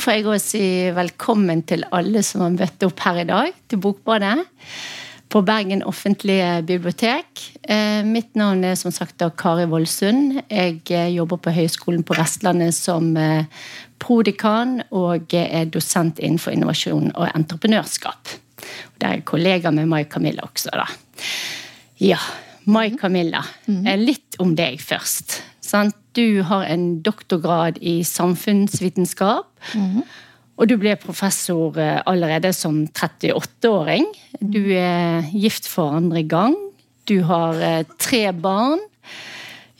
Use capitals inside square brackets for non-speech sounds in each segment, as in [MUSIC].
Da får jeg òg si velkommen til alle som har møtt opp her i dag, til Bokbadet. På Bergen offentlige bibliotek. Eh, mitt navn er som sagt Kari Voldsund. Jeg eh, jobber på Høgskolen på Vestlandet som eh, prodekan og er dosent innenfor innovasjon og entreprenørskap. Det er kollega med Mai Camilla også, da. Ja, Mai Camilla. Mm. Litt om deg først. Sant? Du har en doktorgrad i samfunnsvitenskap. Mm. Og du ble professor eh, allerede som 38-åring. Du er gift for andre gang. Du har eh, tre barn.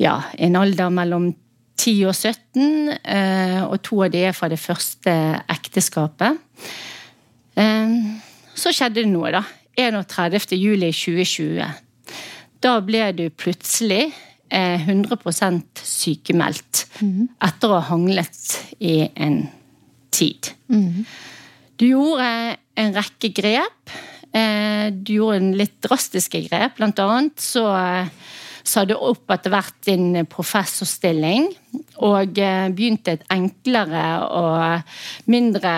Ja, en alder mellom 10 og 17, eh, og to av de er fra det første ekteskapet. Så skjedde det noe, da. 31. juli 2020. Da ble du plutselig 100 sykemeldt mm. etter å ha hanglet i en tid. Mm. Du gjorde en rekke grep. Eh, du gjorde en litt drastiske grep. Blant annet så eh, sa du opp etter hvert din professorstilling, og eh, begynte et enklere og mindre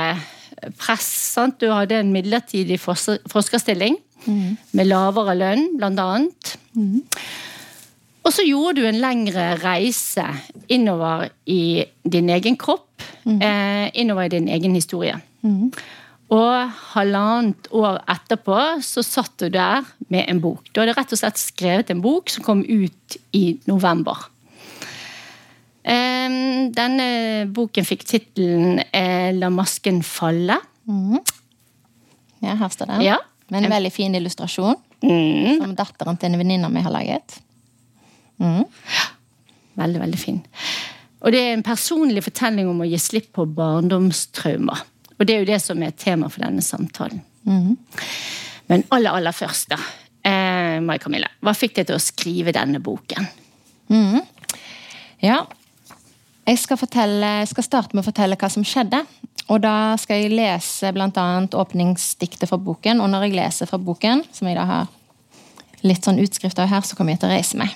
press. Sant? Du hadde en midlertidig forskerstilling mm. med lavere lønn, blant annet. Mm. Og så gjorde du en lengre reise innover i din egen kropp. Mm. Eh, innover i din egen historie. Mm. Og halvannet år etterpå så satt du der med en bok. Du hadde rett og slett skrevet en bok som kom ut i november. Eh, denne boken fikk tittelen eh, 'La masken falle'. Mm. Ja, her står den. Ja. Med en veldig fin illustrasjon. Mm. Som datteren til en venninne mi har laget. Mm. Veldig, veldig fin. Og det er en personlig fortelling om å gi slipp på barndomstraumer. Og det er jo det som er tema for denne samtalen. Mm. Men aller, aller først, da. Eh, Mai Camilla, hva fikk deg til å skrive denne boken? Mm. Ja, jeg skal, fortelle, jeg skal, starte med å fortelle hva som skjedde. Og da skal jeg lese bl.a. åpningsdiktet fra boken. Og når jeg leser fra boken, som jeg da har litt sånn utskrift av her, så kommer jeg til å reise meg.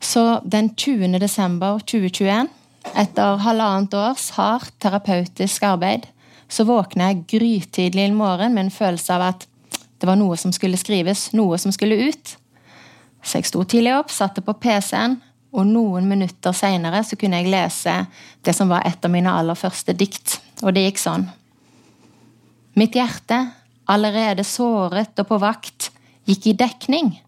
Så den 20. desember 2021, etter halvannet års hardt terapeutisk arbeid, så våkna jeg grytidlig en morgen med en følelse av at det var noe som skulle skrives, noe som skulle ut. Så jeg sto tidlig opp, satte på PC-en, og noen minutter seinere kunne jeg lese det som var et av mine aller første dikt. Og det gikk sånn. Mitt hjerte, allerede såret og på vakt, gikk i dekning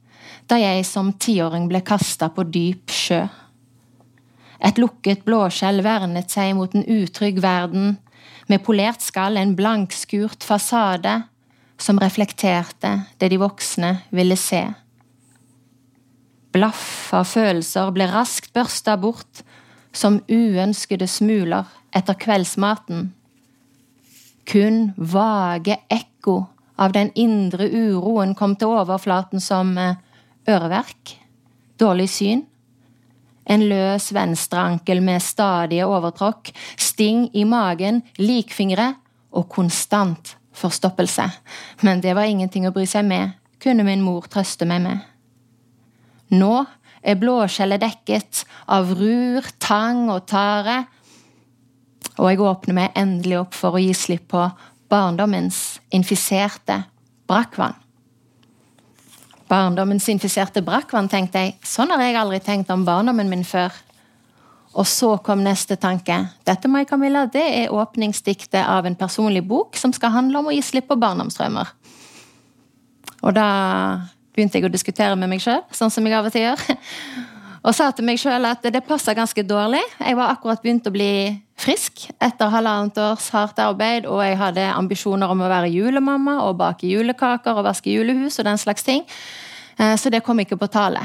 da jeg som tiåring ble kasta på dyp sjø. Et lukket blåskjell vernet seg mot en utrygg verden, med polert skall en blankskurt fasade som reflekterte det de voksne ville se. Blaff av følelser ble raskt børsta bort som uønskede smuler etter kveldsmaten. Kun vage ekko av den indre uroen kom til overflaten som eh, øreverk, dårlig syn, en løs venstreankel med stadige overtråkk, sting i magen, likfingre og konstant forstoppelse. Men det var ingenting å bry seg med, kunne min mor trøste meg med. Nå er blåskjellet dekket av rur, tang og tare, og jeg åpner meg endelig opp for å gi slipp på barndommens infiserte brakkvann. Barndommens infiserte brakkvann, tenkte jeg. Sånn har jeg aldri tenkt om barndommen min før. Og så kom neste tanke. Dette Mai Camilla, det er åpningsdiktet av en personlig bok som skal handle om å gi slipp på barndomsdrømmer. Og da begynte jeg å diskutere med meg sjøl, sånn som jeg av og til gjør. Og sa til meg sjøl at det passa ganske dårlig. Jeg var akkurat begynt å bli frisk etter halvannet års hardt arbeid, og jeg hadde ambisjoner om å være julemamma og bake julekaker og vaske julehus og den slags ting. Eh, så det kom ikke på tale.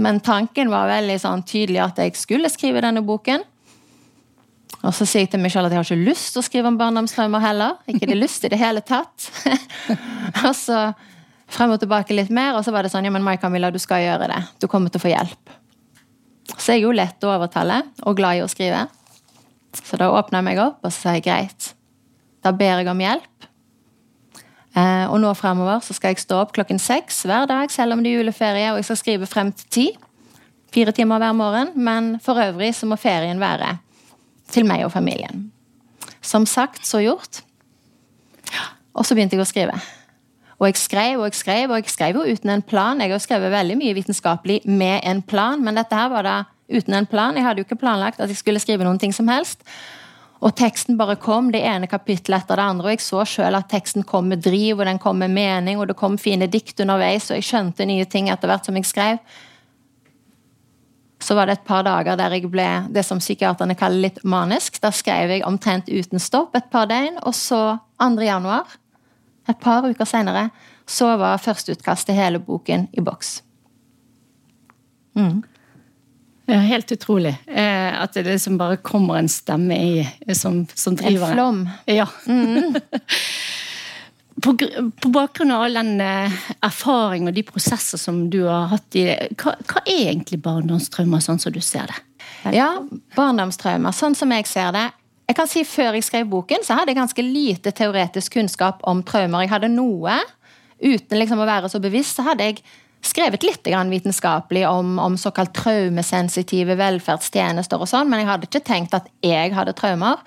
Men tanken var veldig sånn tydelig at jeg skulle skrive denne boken. Og så sier jeg til meg selv at jeg har ikke lyst til å skrive om barndomstraumer heller. Ikke det lyst i det hele tatt. [LAUGHS] og så frem og tilbake litt mer, og så var det sånn ja, men Mai Camilla, du skal gjøre det. Du kommer til å få hjelp. Så jeg er jo lett å overtale, og glad i å skrive. Så da åpna jeg meg opp, og så sa jeg greit. Da ber jeg om hjelp. Eh, og nå fremover så skal jeg stå opp klokken seks hver dag, selv om det er juleferie, og jeg skal skrive frem til ti. Fire timer hver morgen. Men for øvrig så må ferien være til meg og familien. Som sagt, så gjort. Og så begynte jeg å skrive. Og jeg skrev og jeg skrev, og jeg skrev jo uten en plan. Jeg har skrevet veldig mye vitenskapelig med en plan, men dette her var da uten en plan. Jeg hadde jo ikke planlagt at jeg skulle skrive noen ting som helst. Og teksten bare kom, det ene kapittelet etter det andre. Og jeg så sjøl at teksten kom med driv, og den kom med mening, og det kom fine dikt underveis, og jeg skjønte nye ting etter hvert som jeg skrev. Så var det et par dager der jeg ble det som psykiaterne kaller litt manisk. Da skrev jeg omtrent uten stopp et par døgn, og så 2. januar et par uker senere så var førsteutkast til hele boken i boks. Mm. Ja, helt utrolig. Eh, at det liksom bare kommer en stemme i, som, som driver En flom. Ja. Mm. [LAUGHS] på, på, bakgrunn av all den eh, erfaring og de prosesser som du har hatt i det, hva, hva er egentlig barndomstraumer, sånn som du ser det? Ja, barndomstraumer, sånn som jeg ser det, jeg kan si Før jeg skrev boken, så hadde jeg ganske lite teoretisk kunnskap om traumer. Jeg hadde noe. Uten liksom å være så bevisst, så hadde jeg skrevet litt vitenskapelig om, om såkalt traumesensitive velferdstjenester og sånn, men jeg hadde ikke tenkt at jeg hadde traumer.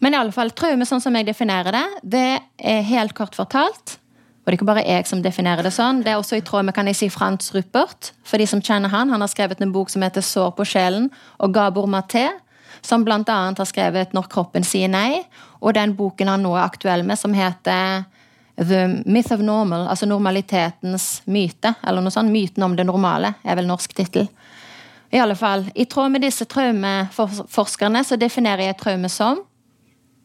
Men i alle fall, traume sånn som jeg definerer det, det er helt kort fortalt. Og det er ikke bare jeg som definerer det sånn. Det er også i tråd med kan jeg si, Frans Ruppert. For de som kjenner han, han har skrevet en bok som heter 'Sår på sjelen', og Gabor Maté som bl.a. har skrevet 'Når kroppen sier nei', og den boken han nå er aktuell med, som heter The Myth of Normal, altså normalitetens myte, eller noe sånt. Myten om det normale, er vel norsk tittel. I alle fall, i tråd med disse traumeforskerne så definerer jeg traume som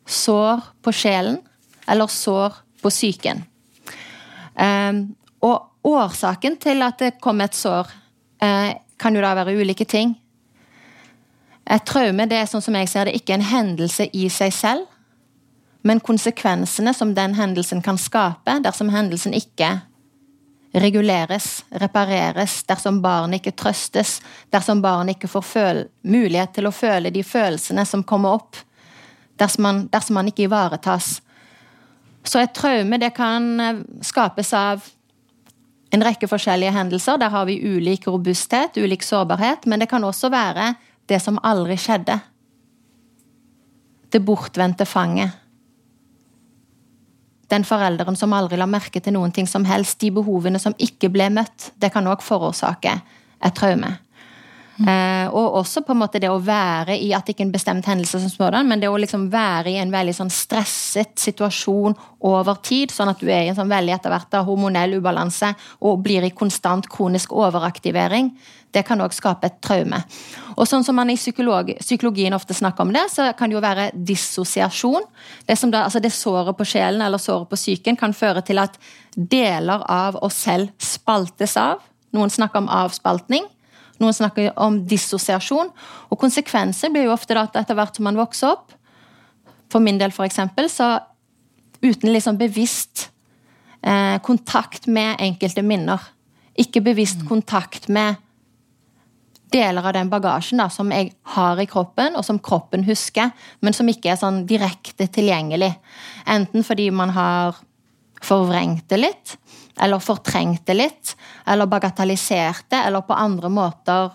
sår på sjelen, eller sår på psyken. Um, og årsaken til at det kom et sår, uh, kan jo da være ulike ting. Et traume det er sånn som jeg ser det, ikke en hendelse i seg selv, men konsekvensene som den hendelsen kan skape dersom hendelsen ikke reguleres, repareres, dersom barnet ikke trøstes, dersom barnet ikke får mulighet til å føle de følelsene som kommer opp, dersom man, dersom man ikke ivaretas. Så et traume det kan eh, skapes av en rekke forskjellige hendelser. Der har vi ulik robusthet, ulik sårbarhet, men det kan også være det som aldri skjedde. Det bortvendte fanget. Den forelderen som aldri la merke til noen ting som helst. De behovene som ikke ble møtt. Det kan òg forårsake et traume. Uh, og også på en måte det å være i at ikke en bestemt hendelse som sådan, men det å liksom være i en veldig sånn stresset situasjon over tid, sånn at du er i en sånn veldig etter hvert hormonell ubalanse og blir i konstant kronisk overaktivering, det kan òg skape et traume. Og sånn som man i psykolog, psykologien ofte snakker om det, så kan det jo være dissosiasjon. Det, altså det såret på sjelen eller såret på psyken kan føre til at deler av oss selv spaltes av. Noen snakker om avspaltning. Noen snakker om dissosiasjon. Og konsekvenser blir jo ofte at etter hvert som man vokser opp, for min del f.eks., så uten liksom bevisst eh, kontakt med enkelte minner. Ikke bevisst mm. kontakt med deler av den bagasjen da, som jeg har i kroppen, og som kroppen husker, men som ikke er sånn direkte tilgjengelig. Enten fordi man har forvrengt det litt, eller fortrengt det litt, eller bagatellisert det, eller på andre måter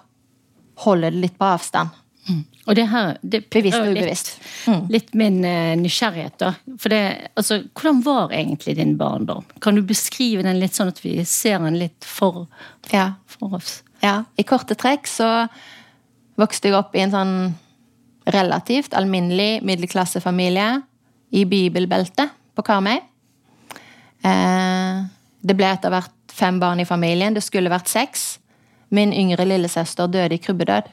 holder det litt på avstand. Mm. Og det her det Bevisst og ubevisst. Mm. Litt min uh, nysgjerrighet, da. For det, altså, hvordan var egentlig din barndom? Kan du beskrive den litt sånn at vi ser den litt for, ja. for oss? Ja. I korte trekk så vokste jeg opp i en sånn relativt alminnelig middelklassefamilie i bibelbeltet på Karmøy. Eh, det ble etter hvert fem barn i familien. Det skulle vært seks. Min yngre lillesøster døde i krybbedød.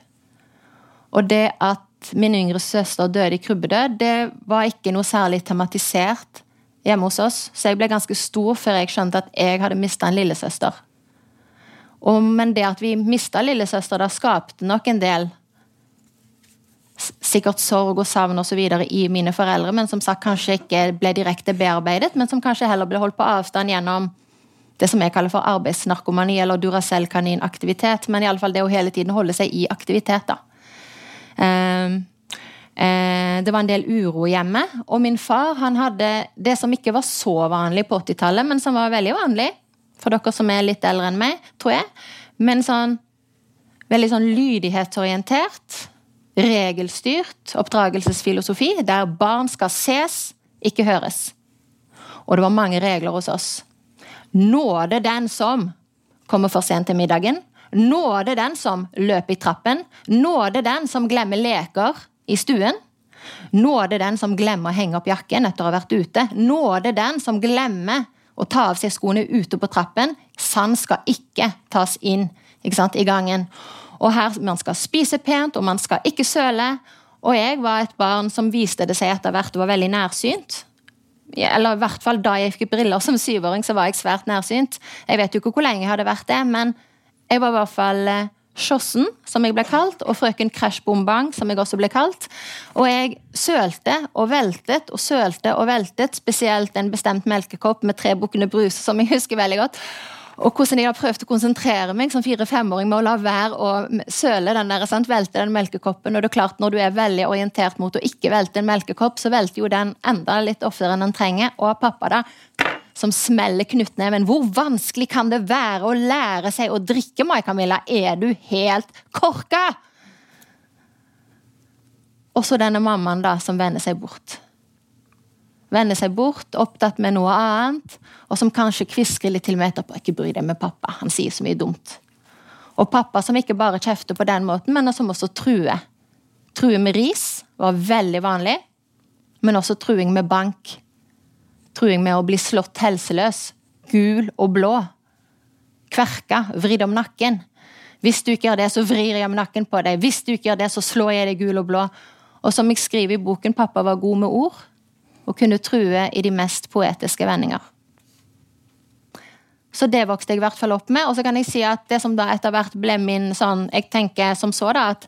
Og det at min yngre søster døde i krybbedød, det var ikke noe særlig tematisert hjemme hos oss. Så jeg ble ganske stor før jeg skjønte at jeg hadde mista en lillesøster. Og, men det at vi mista lillesøster, da skapte nok en del sikkert sorg og savn og så videre i mine foreldre, men som sagt kanskje ikke ble direkte bearbeidet, men som kanskje heller ble holdt på avstand gjennom det som jeg kaller for arbeidsnarkomani eller Duracell-kaninaktivitet. Men iallfall det å hele tiden holde seg i aktivitet, da. Uh, uh, det var en del uro hjemme, og min far han hadde det som ikke var så vanlig på 80-tallet, men som var veldig vanlig for dere som er litt eldre enn meg, tror jeg. Men sånn veldig sånn lydighetsorientert regelstyrt oppdragelsesfilosofi, der barn skal ses, ikke høres. Og det var mange regler hos oss. Nåde den som kommer for sent til middagen. Nåde den som løper i trappen. Nåde den som glemmer leker i stuen. Nåde den som glemmer å henge opp jakken etter å ha vært ute. Nåde den som glemmer å ta av seg skoene ute på trappen. Sand skal ikke tas inn ikke sant, i gangen. Og her Man skal spise pent, og man skal ikke søle. Og jeg var et barn som viste det seg etter hvert var veldig nærsynt. Eller i hvert fall da jeg fikk briller som syvåring, så var jeg svært nærsynt. Jeg vet jo ikke hvor lenge jeg hadde vært det, men jeg var i hvert fall Sjossen, som jeg ble kalt, og frøken Krasjbombang, som jeg også ble kalt. Og jeg sølte og veltet og sølte og veltet, spesielt en bestemt melkekopp med tre bukkene brus, som jeg husker veldig godt. Og hvordan jeg har prøvd å konsentrere meg som fire-femåring med å la være å søle den der, sant? velte den melkekoppen. Og det er klart, når du er veldig orientert mot å ikke velte en melkekopp, så velter jo den enda litt oftere enn den trenger. Og pappa, da, som smeller knyttneven. Hvor vanskelig kan det være å lære seg å drikke, Mai Camilla? Er du helt korka? Og så denne mammaen da, som vender seg bort. Vender seg bort, opptatt med noe annet, og som kanskje kvisker litt til meg etterpå. Ikke bry deg med pappa, han sier så mye dumt. Og pappa som ikke bare kjefter på den måten, men som også truer. True med ris var veldig vanlig, men også truing med bank truing med å bli slått helseløs. Gul og blå. Kverka, vridd om nakken. Hvis du ikke gjør det, så vrir jeg om nakken på deg. Hvis du ikke gjør det, så slår jeg deg gul og blå. Og som jeg skriver i boken, pappa var god med ord og kunne true i de mest poetiske vendinger. Så det vokste jeg i hvert fall opp med. Og så kan jeg si at det som da etter hvert ble min sånn Jeg tenker som så, da, at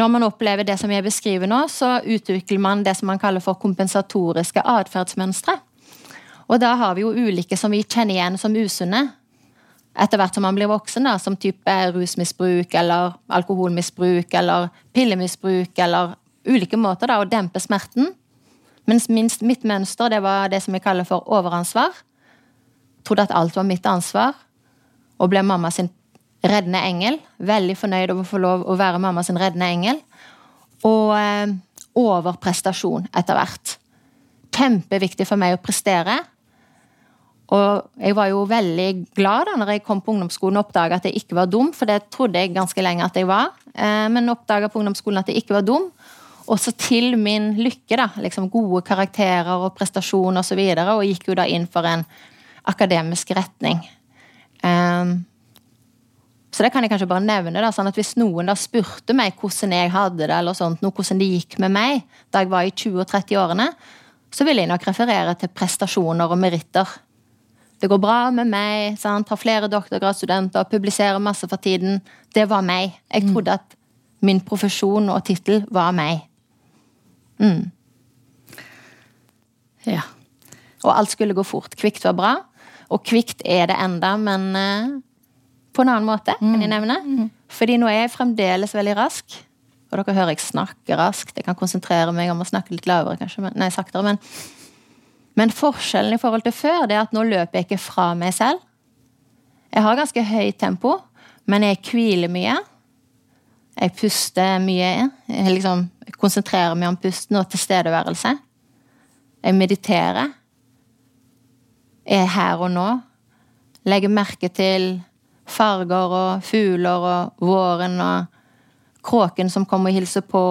når man opplever det som jeg beskriver nå, så utvikler man det som man kaller for kompensatoriske atferdsmønstre. Og da har vi jo ulike som vi kjenner igjen som usunne. Etter hvert som man blir voksen, da, som type rusmisbruk eller alkoholmisbruk eller pillemisbruk eller ulike måter da, å dempe smerten. Mens minst mitt mønster det var det som vi kaller for overansvar. Trodde at alt var mitt ansvar. Og ble mamma sin reddende engel. Veldig fornøyd over å få lov å være mamma sin reddende engel. Og eh, overprestasjon etter hvert. Kjempeviktig for meg å prestere. Og jeg var jo veldig glad da når jeg kom på ungdomsskolen og oppdaga at jeg ikke var dum, for det trodde jeg ganske lenge at jeg var. Eh, men oppdaga på ungdomsskolen at jeg ikke var dum. Og så til min lykke, da. Liksom gode karakterer og prestasjon osv. Og, så videre, og gikk jo da inn for en akademisk retning. Um, så det kan jeg kanskje bare nevne. da, sånn at Hvis noen da spurte meg hvordan jeg hadde det, eller sånt, noe, hvordan det gikk med meg da jeg var i 20- og 30-årene, så ville jeg nok referere til prestasjoner og meritter. Det går bra med meg. Sant? Har flere doktorgradsstudenter, publiserer masse for tiden. Det var meg. Jeg mm. trodde at min profesjon og tittel var meg. Mm. Ja. Og alt skulle gå fort. Kvikt var bra. Og kvikt er det enda, men uh, på en annen måte, kan jeg mm. nevne. Mm. Fordi nå er jeg fremdeles veldig rask. Og dere hører jeg snakker raskt. Jeg kan konsentrere meg om å snakke litt lavere, kanskje. Men, nei, saktere. men men forskjellen i forhold til før det er at nå løper jeg ikke fra meg selv. Jeg har ganske høyt tempo, men jeg hviler mye. Jeg puster mye. Liksom konsentrerer meg om pusten og tilstedeværelse. Jeg mediterer. Er her og nå. Legger merke til farger og fugler og våren og kråken som kommer og hilser på,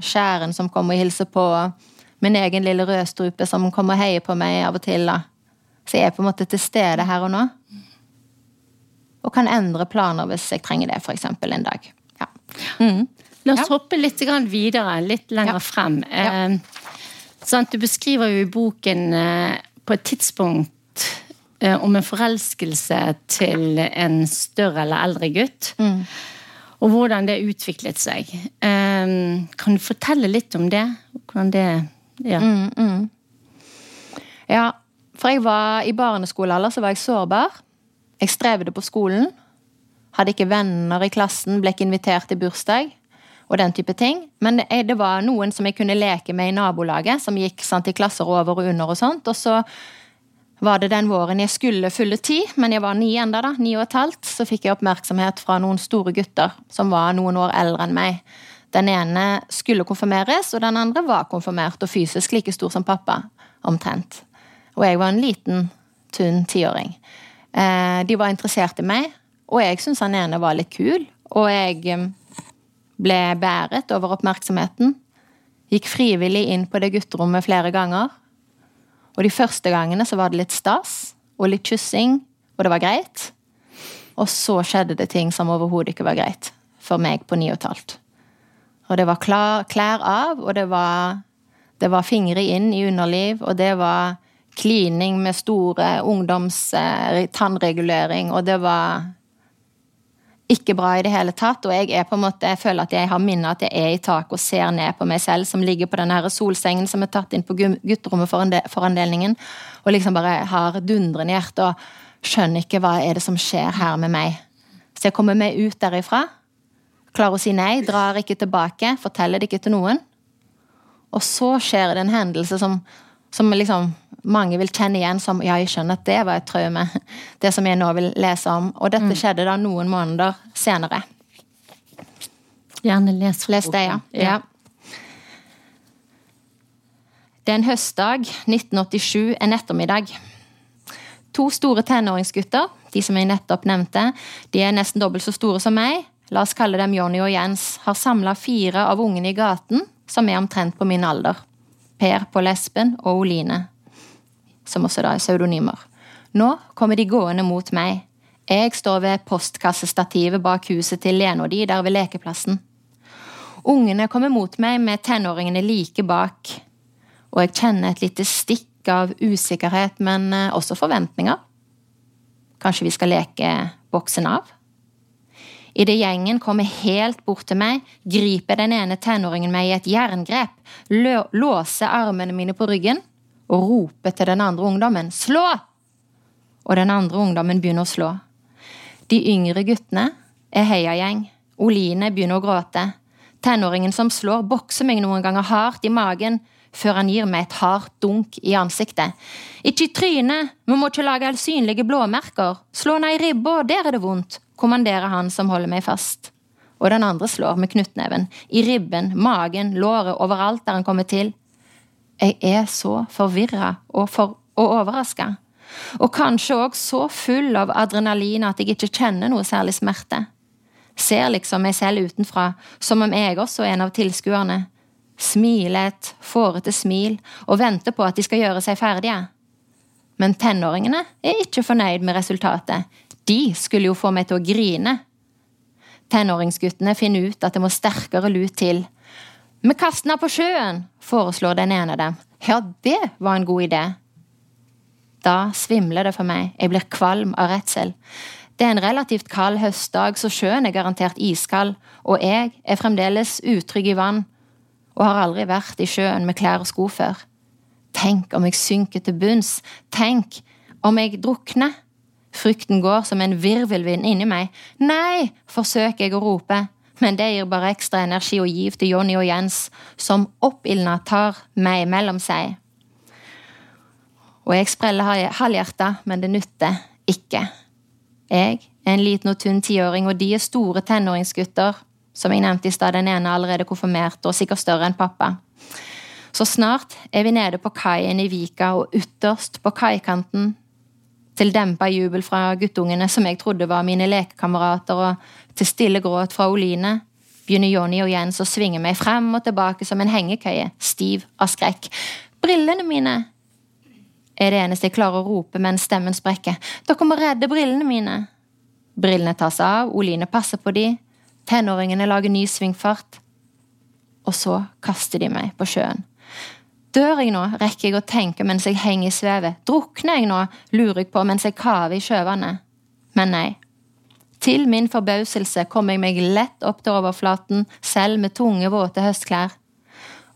skjæren som kommer og hilser på min egen lille rødstrupe som kommer og heier på meg av og til. da. Så jeg er på en måte til stede her og nå. Og kan endre planer hvis jeg trenger det, f.eks. en dag. Ja. Mm. La oss ja. hoppe litt videre, litt lenger ja. frem. Eh, du beskriver jo i boken eh, på et tidspunkt eh, om en forelskelse til en større eller eldre gutt. Mm. Og hvordan det utviklet seg. Kan du fortelle litt om det? Hvordan det ja. Mm, mm. ja. For jeg var i barneskolealder så var jeg sårbar. Jeg strevde på skolen. Hadde ikke venner i klassen, ble ikke invitert til bursdag. Og den type ting. Men det, var noen som jeg kunne leke med i nabolaget, som gikk sant, i klasser over og under og sånt. Og så var det den våren jeg skulle fylle ti, men jeg var ni enda da, ni og et halvt, så fikk jeg oppmerksomhet fra noen store gutter som var noen år eldre enn meg Den ene skulle konfirmeres, og den andre var konfirmert og fysisk like stor som pappa. Omtrent. Og jeg var en liten, tynn tiåring. Eh, de var interessert i meg, og jeg syntes han ene var litt kul. Og jeg ble bæret over oppmerksomheten. Gikk frivillig inn på det gutterommet flere ganger. Og de første gangene så var det litt stas og litt kyssing, og det var greit. Og så skjedde det ting som overhodet ikke var greit for meg på ni og et halvt. Og det var klar, klær av, og det var, det var fingre inn i underliv, og det var klining med store ungdoms-tannregulering, og det var ikke bra i det hele tatt. Og jeg er på en måte, jeg føler at jeg har minnet at jeg er i taket og ser ned på meg selv, som ligger på den her solsengen som er tatt inn på gutterommet for andelingen, og liksom bare har dundrende hjerte og skjønner ikke hva er det som skjer her med meg. Så jeg kommer meg ut derifra, klarer å si nei, drar ikke tilbake, forteller det ikke til noen. Og så skjer det en hendelse som, som liksom mange vil kjenne igjen som ja, jeg skjønner at det var et traume. [LAUGHS] Det som jeg nå vil lese om. Og dette mm. skjedde da noen måneder senere. Gjerne les. Les det, ja. ja. Det er en høstdag 1987, en ettermiddag. To store tenåringsgutter, de som jeg nettopp nevnte, de er nesten dobbelt så store som meg. La oss kalle dem Jonny og Jens. Har samla fire av ungene i gaten, som er omtrent på min alder. Per, på Lesben og Oline som også da er pseudonymer. Nå kommer de gående mot meg. Jeg står ved postkassestativet bak huset til Lene og de, der ved lekeplassen. Ungene kommer mot meg med tenåringene like bak, og jeg kjenner et lite stikk av usikkerhet, men eh, også forventninger. Kanskje vi skal leke boksen av? Idet gjengen kommer helt bort til meg, griper den ene tenåringen meg i et jerngrep, låser armene mine på ryggen og roper til den andre ungdommen 'slå!' Og den andre ungdommen begynner å slå. De yngre guttene er heiagjeng. Oline begynner å gråte. Tenåringen som slår, bokser meg noen ganger hardt i magen før han gir meg et hardt dunk i ansiktet. Ikke i trynet, vi må ikke lage synlige blåmerker. Slå ned i ribba, der er det vondt, kommanderer han som holder meg fast. Og den andre slår med knyttneven. I ribben, magen, låret, overalt der han kommer til. Jeg er så forvirra og, for, og overraska. Og kanskje òg så full av adrenalin at jeg ikke kjenner noe særlig smerte. Ser liksom meg selv utenfra, som om jeg også er en av tilskuerne. Smiler et fårete smil og venter på at de skal gjøre seg ferdige. Men tenåringene er ikke fornøyd med resultatet. De skulle jo få meg til å grine. Tenåringsguttene finner ut at det må sterkere lut til, vi kaster den på sjøen, foreslår den ene av dem. Ja, det var en god idé. Da svimler det for meg, jeg blir kvalm av redsel. Det er en relativt kald høstdag, så sjøen er garantert iskald, og jeg er fremdeles utrygg i vann og har aldri vært i sjøen med klær og sko før. Tenk om jeg synker til bunns, tenk om jeg drukner. Frykten går som en virvelvind inni meg. Nei, forsøker jeg å rope men det gir bare ekstra energi og giv til Jonny og Jens, som oppildna tar meg mellom seg. Og jeg spreller halvhjerta, men det nytter ikke. Jeg er en liten og tynn tiåring, og de er store tenåringsgutter. Som jeg nevnte i stad, den ene er allerede konfirmert og sikkert større enn pappa. Så snart er vi nede på kaien i Vika, og ytterst på kaikanten til dempa jubel fra guttungene som jeg trodde var mine lekekamerater, og til stille gråt fra Oline, begynner Jonny og Jens å svinge meg frem og tilbake som en hengekøye, stiv av skrekk. Brillene mine! er det eneste jeg klarer å rope mens stemmen sprekker. Dere må redde brillene mine! Brillene tas av, Oline passer på de, tenåringene lager ny svingfart, og så kaster de meg på sjøen. Dør jeg nå, rekker jeg å tenke mens jeg henger i svevet. Drukner jeg nå, lurer jeg på mens jeg kaver i sjøvannet. Men nei. Til min forbauselse kommer jeg meg lett opp til overflaten, selv med tunge, våte høstklær.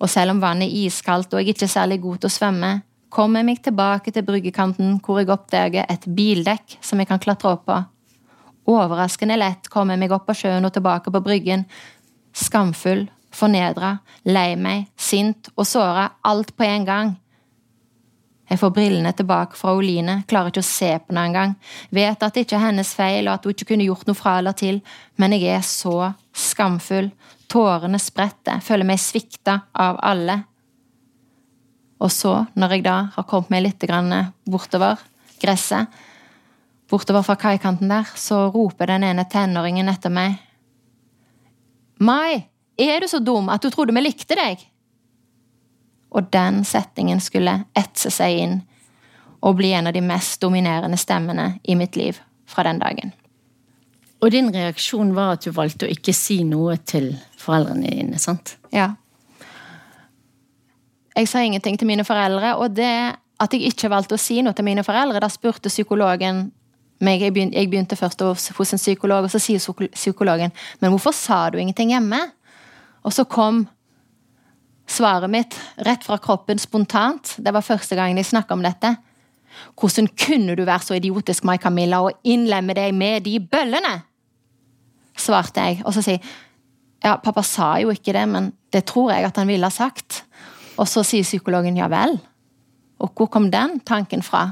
Og selv om vannet er iskaldt og jeg ikke er særlig god til å svømme, kommer jeg meg tilbake til bryggekanten hvor jeg oppdager et bildekk som jeg kan klatre opp på. Overraskende lett kommer jeg meg opp på sjøen og tilbake på bryggen, skamfull fornedra, lei meg, sint og såra, alt på en gang. Jeg får brillene tilbake fra Oline, klarer ikke å se på henne engang, vet at det ikke er hennes feil og at hun ikke kunne gjort noe fra eller til, men jeg er så skamfull. Tårene spretter. Føler meg svikta av alle. Og så, når jeg da har kommet meg litt bortover gresset, bortover fra kaikanten der, så roper den ene tenåringen etter meg. Mai, er du så dum at du trodde vi likte deg? Og den setningen skulle etse seg inn og bli en av de mest dominerende stemmene i mitt liv fra den dagen. Og din reaksjon var at du valgte å ikke si noe til foreldrene dine, sant? Ja. Jeg sa ingenting til mine foreldre, og det at jeg ikke valgte å si noe til mine foreldre, da spurte psykologen meg, jeg begynte, jeg begynte først hos en psykolog, og så sier psykologen men hvorfor sa du ingenting hjemme? Og så kom svaret mitt rett fra kroppen spontant. Det var første gangen jeg snakka om dette. Hvordan kunne du være så idiotisk, Mai Camilla, og innlemme deg med de bøllene? Svarte jeg. Og så sier ja, pappa sa jo ikke det, men det tror jeg at han ville ha sagt. Og så sier psykologen ja vel. Og hvor kom den tanken fra?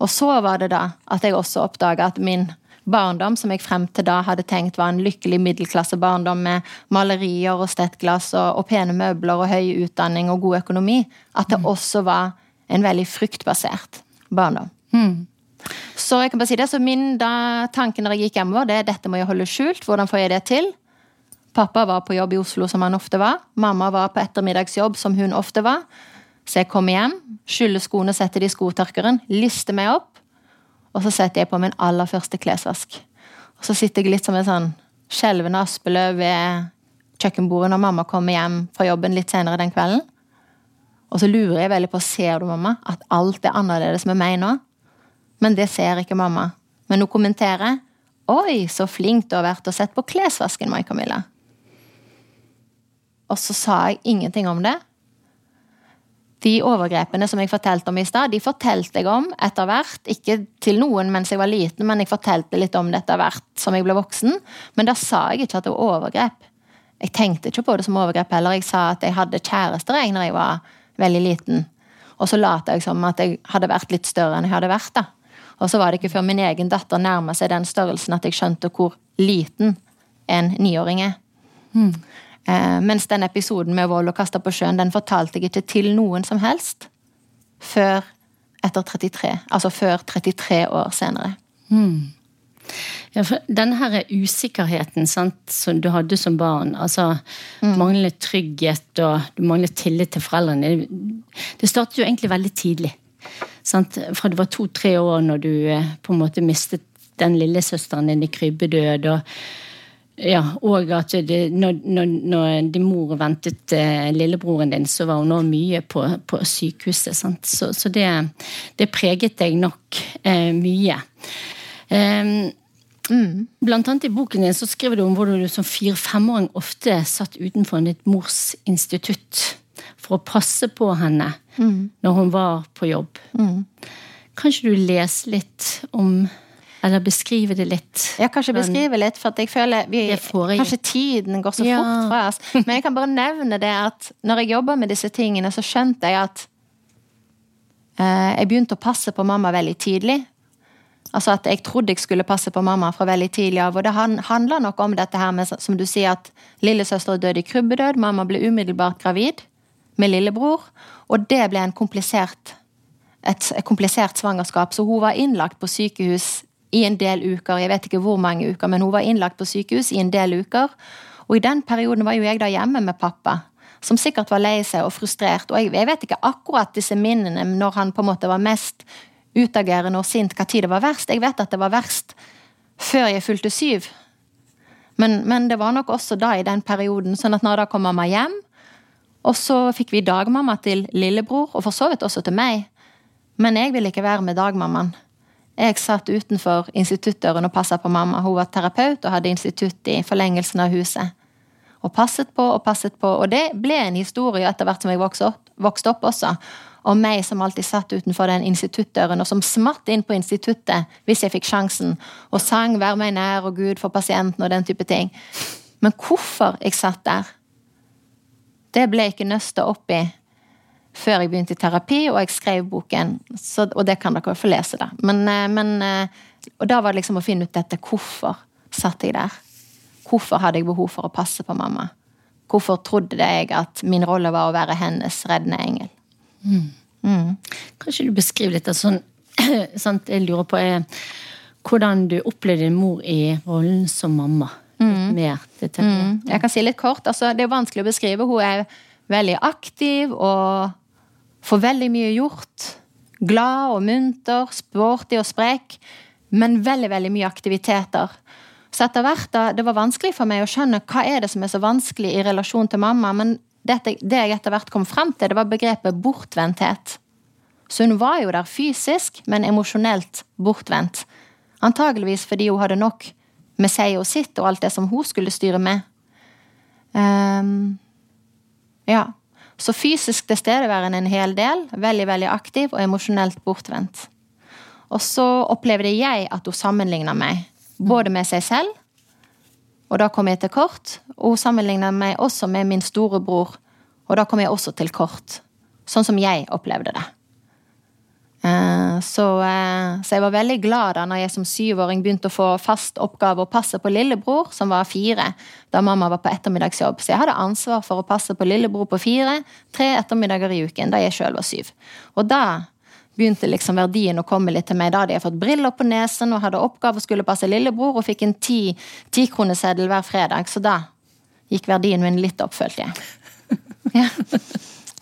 Og så var det da at jeg også oppdaga at min barndom, som jeg frem til da hadde tenkt var en lykkelig middelklassebarndom med malerier og stettglass og, og, pene møbler og høy utdanning og god økonomi, at det mm. også var en veldig fruktbasert barndom. Mm. Så jeg kan bare si det, så min da, tanke når jeg gikk hjemover, det er dette må jeg holde skjult. Hvordan får jeg det til? Pappa var på jobb i Oslo, som han ofte var. Mamma var på ettermiddagsjobb, som hun ofte var. Så jeg kommer hjem, skyller skoene, setter de i skotørkeren, lister meg opp. Og så setter jeg på min aller første klesvask. Og så sitter jeg litt som en sånn skjelvende aspeløv ved kjøkkenbordet når mamma kommer hjem fra jobben litt senere den kvelden. Og så lurer jeg veldig på ser du mamma, at alt er annerledes med meg nå. Men det ser ikke mamma. Men hun kommenterer Oi, så flink du har vært og sett på klesvasken, Mai Camilla. Og så sa jeg ingenting om det. De overgrepene som jeg fortalte om i stad, de fortalte jeg om etter hvert. Ikke til noen mens jeg var liten, men jeg fortalte litt om det etter hvert som jeg ble voksen. Men da sa jeg ikke at det var overgrep. Jeg tenkte ikke på det som overgrep heller. Jeg sa at jeg hadde kjærester jeg når jeg var veldig liten. Og så lot jeg som at jeg hadde vært litt større enn jeg hadde vært. da. Og så var det ikke før min egen datter nærma seg den størrelsen at jeg skjønte hvor liten en niåring er. Mm. Eh, mens den episoden med vold og kasta på sjøen, den fortalte jeg ikke til noen som helst før etter 33. Altså før 33 år senere. Mm. Ja, for denne her usikkerheten sant, som du hadde som barn, altså mm. manglende trygghet og du manglet tillit til foreldrene, det startet jo egentlig veldig tidlig. Sant? Fra du var to-tre år når du eh, på en måte mistet den lillesøsteren din i krybbedød. og ja, og at det, når, når, når din mor ventet eh, lillebroren din, så var hun også mye på, på sykehuset. Sant? Så, så det, det, preget deg nok eh, mye. Um, Mm. Blant annet i boken din så skriver du om hvordan du som fire-femåring ofte satt utenfor ditt mors institutt for å passe på henne mm. når hun var på jobb. Mm. Kan ikke du lese litt om eller beskrive det litt? Ja, kanskje beskrive litt, for jeg føler vi, Kanskje tiden går så ja. fort fra oss. [LAUGHS] Men jeg kan bare nevne det at når jeg jobba med disse tingene, så skjønte jeg at eh, jeg begynte å passe på mamma veldig tidlig. Altså at jeg trodde jeg skulle passe på mamma fra veldig tidlig av. Og det handler nok om dette her med, som du sier, at lillesøster døde i krybbedød. Mamma ble umiddelbart gravid med lillebror. Og det ble en komplisert, et komplisert svangerskap. Så hun var innlagt på sykehus i en del uker. Jeg vet ikke hvor mange uker, men hun var innlagt på sykehus i en del uker. Og i den perioden var jo jeg da hjemme med pappa som sikkert var lei seg og frustrert. Og jeg, jeg, vet ikke akkurat disse minnene når han på en måte var mest utagerende og sint hva tid det var verst. Jeg vet at det var verst før jeg fulgte syv. Men, men, det var nok også da i den perioden. sånn at når da kom mamma hjem, og så fikk vi dagmamma til lillebror, og for så vidt også til meg. Men jeg ville ikke være med dagmammaen. Jeg satt utenfor instituttdøren og passa på mamma. Hun var terapeut og hadde institutt i forlengelsen av huset. Og passet på og passet på. Og det ble en historie etter hvert som jeg vokste opp, vokste opp også og meg som alltid satt utenfor den instituttdøren, og som smatt inn på instituttet hvis jeg fikk sjansen, og sang 'Vær meg nær' og 'Gud for pasienten' og den type ting. Men hvorfor jeg satt der, det ble jeg ikke nøsta opp i før jeg begynte i terapi, og jeg skrev boken. Så, og det kan dere få lese, da. Men, eh, men, eh, og da var det liksom å finne ut dette. Hvorfor satt jeg der? Hvorfor hadde jeg behov for å passe på mamma? Hvorfor trodde jeg at min rolle var å være hennes reddende engel? Mm. Mm. Kanskje du beskriver litt av sånn [CLEARS THROAT] sant, Jeg lurer på er, hvordan du opplevde din mor i rollen som mamma. Mm. Mer detaljert. Mm. Jeg kan si litt kort. Altså, det er vanskelig å beskrive. Hun er veldig aktiv og får veldig mye gjort. Glad og munter, sporty og sprek, men veldig, veldig mye aktiviteter. Så etter hvert da, Det var vanskelig for meg å skjønne hva er det som er så vanskelig i relasjon til mamma. Men dette, det jeg etter hvert kom frem til, det var begrepet bortvendthet. Så hun var jo der fysisk, men emosjonelt bortvendt. Antageligvis fordi hun hadde nok med seg og sitt og alt det som hun skulle styre med. Um, ja. Så fysisk tilstedeværende en hel del, veldig veldig aktiv og emosjonelt bortvendt. Og så opplevde jeg at hun sammenligna meg, både med seg selv, og da kom jeg til kort. Og hun sammenligna meg også med min storebror, og da kom jeg også til kort. Sånn som jeg opplevde det. Eh, så, eh, så, jeg var veldig glad da når jeg som syvåring begynte å få fast oppgave å passe på lillebror, som var fire, da mamma var på ettermiddagsjobb. Så jeg hadde ansvar for å passe på lillebror på fire, tre ettermiddager i uken, da jeg sjøl var syv. Og da begynte liksom verdien å komme litt til meg. Da hadde jeg fått briller på nesen og hadde oppgave å skulle passe lillebror, og fikk en tikroneseddel ti hver fredag. Så da gikk verdien min litt opp, følte jeg. [LAUGHS] Ja.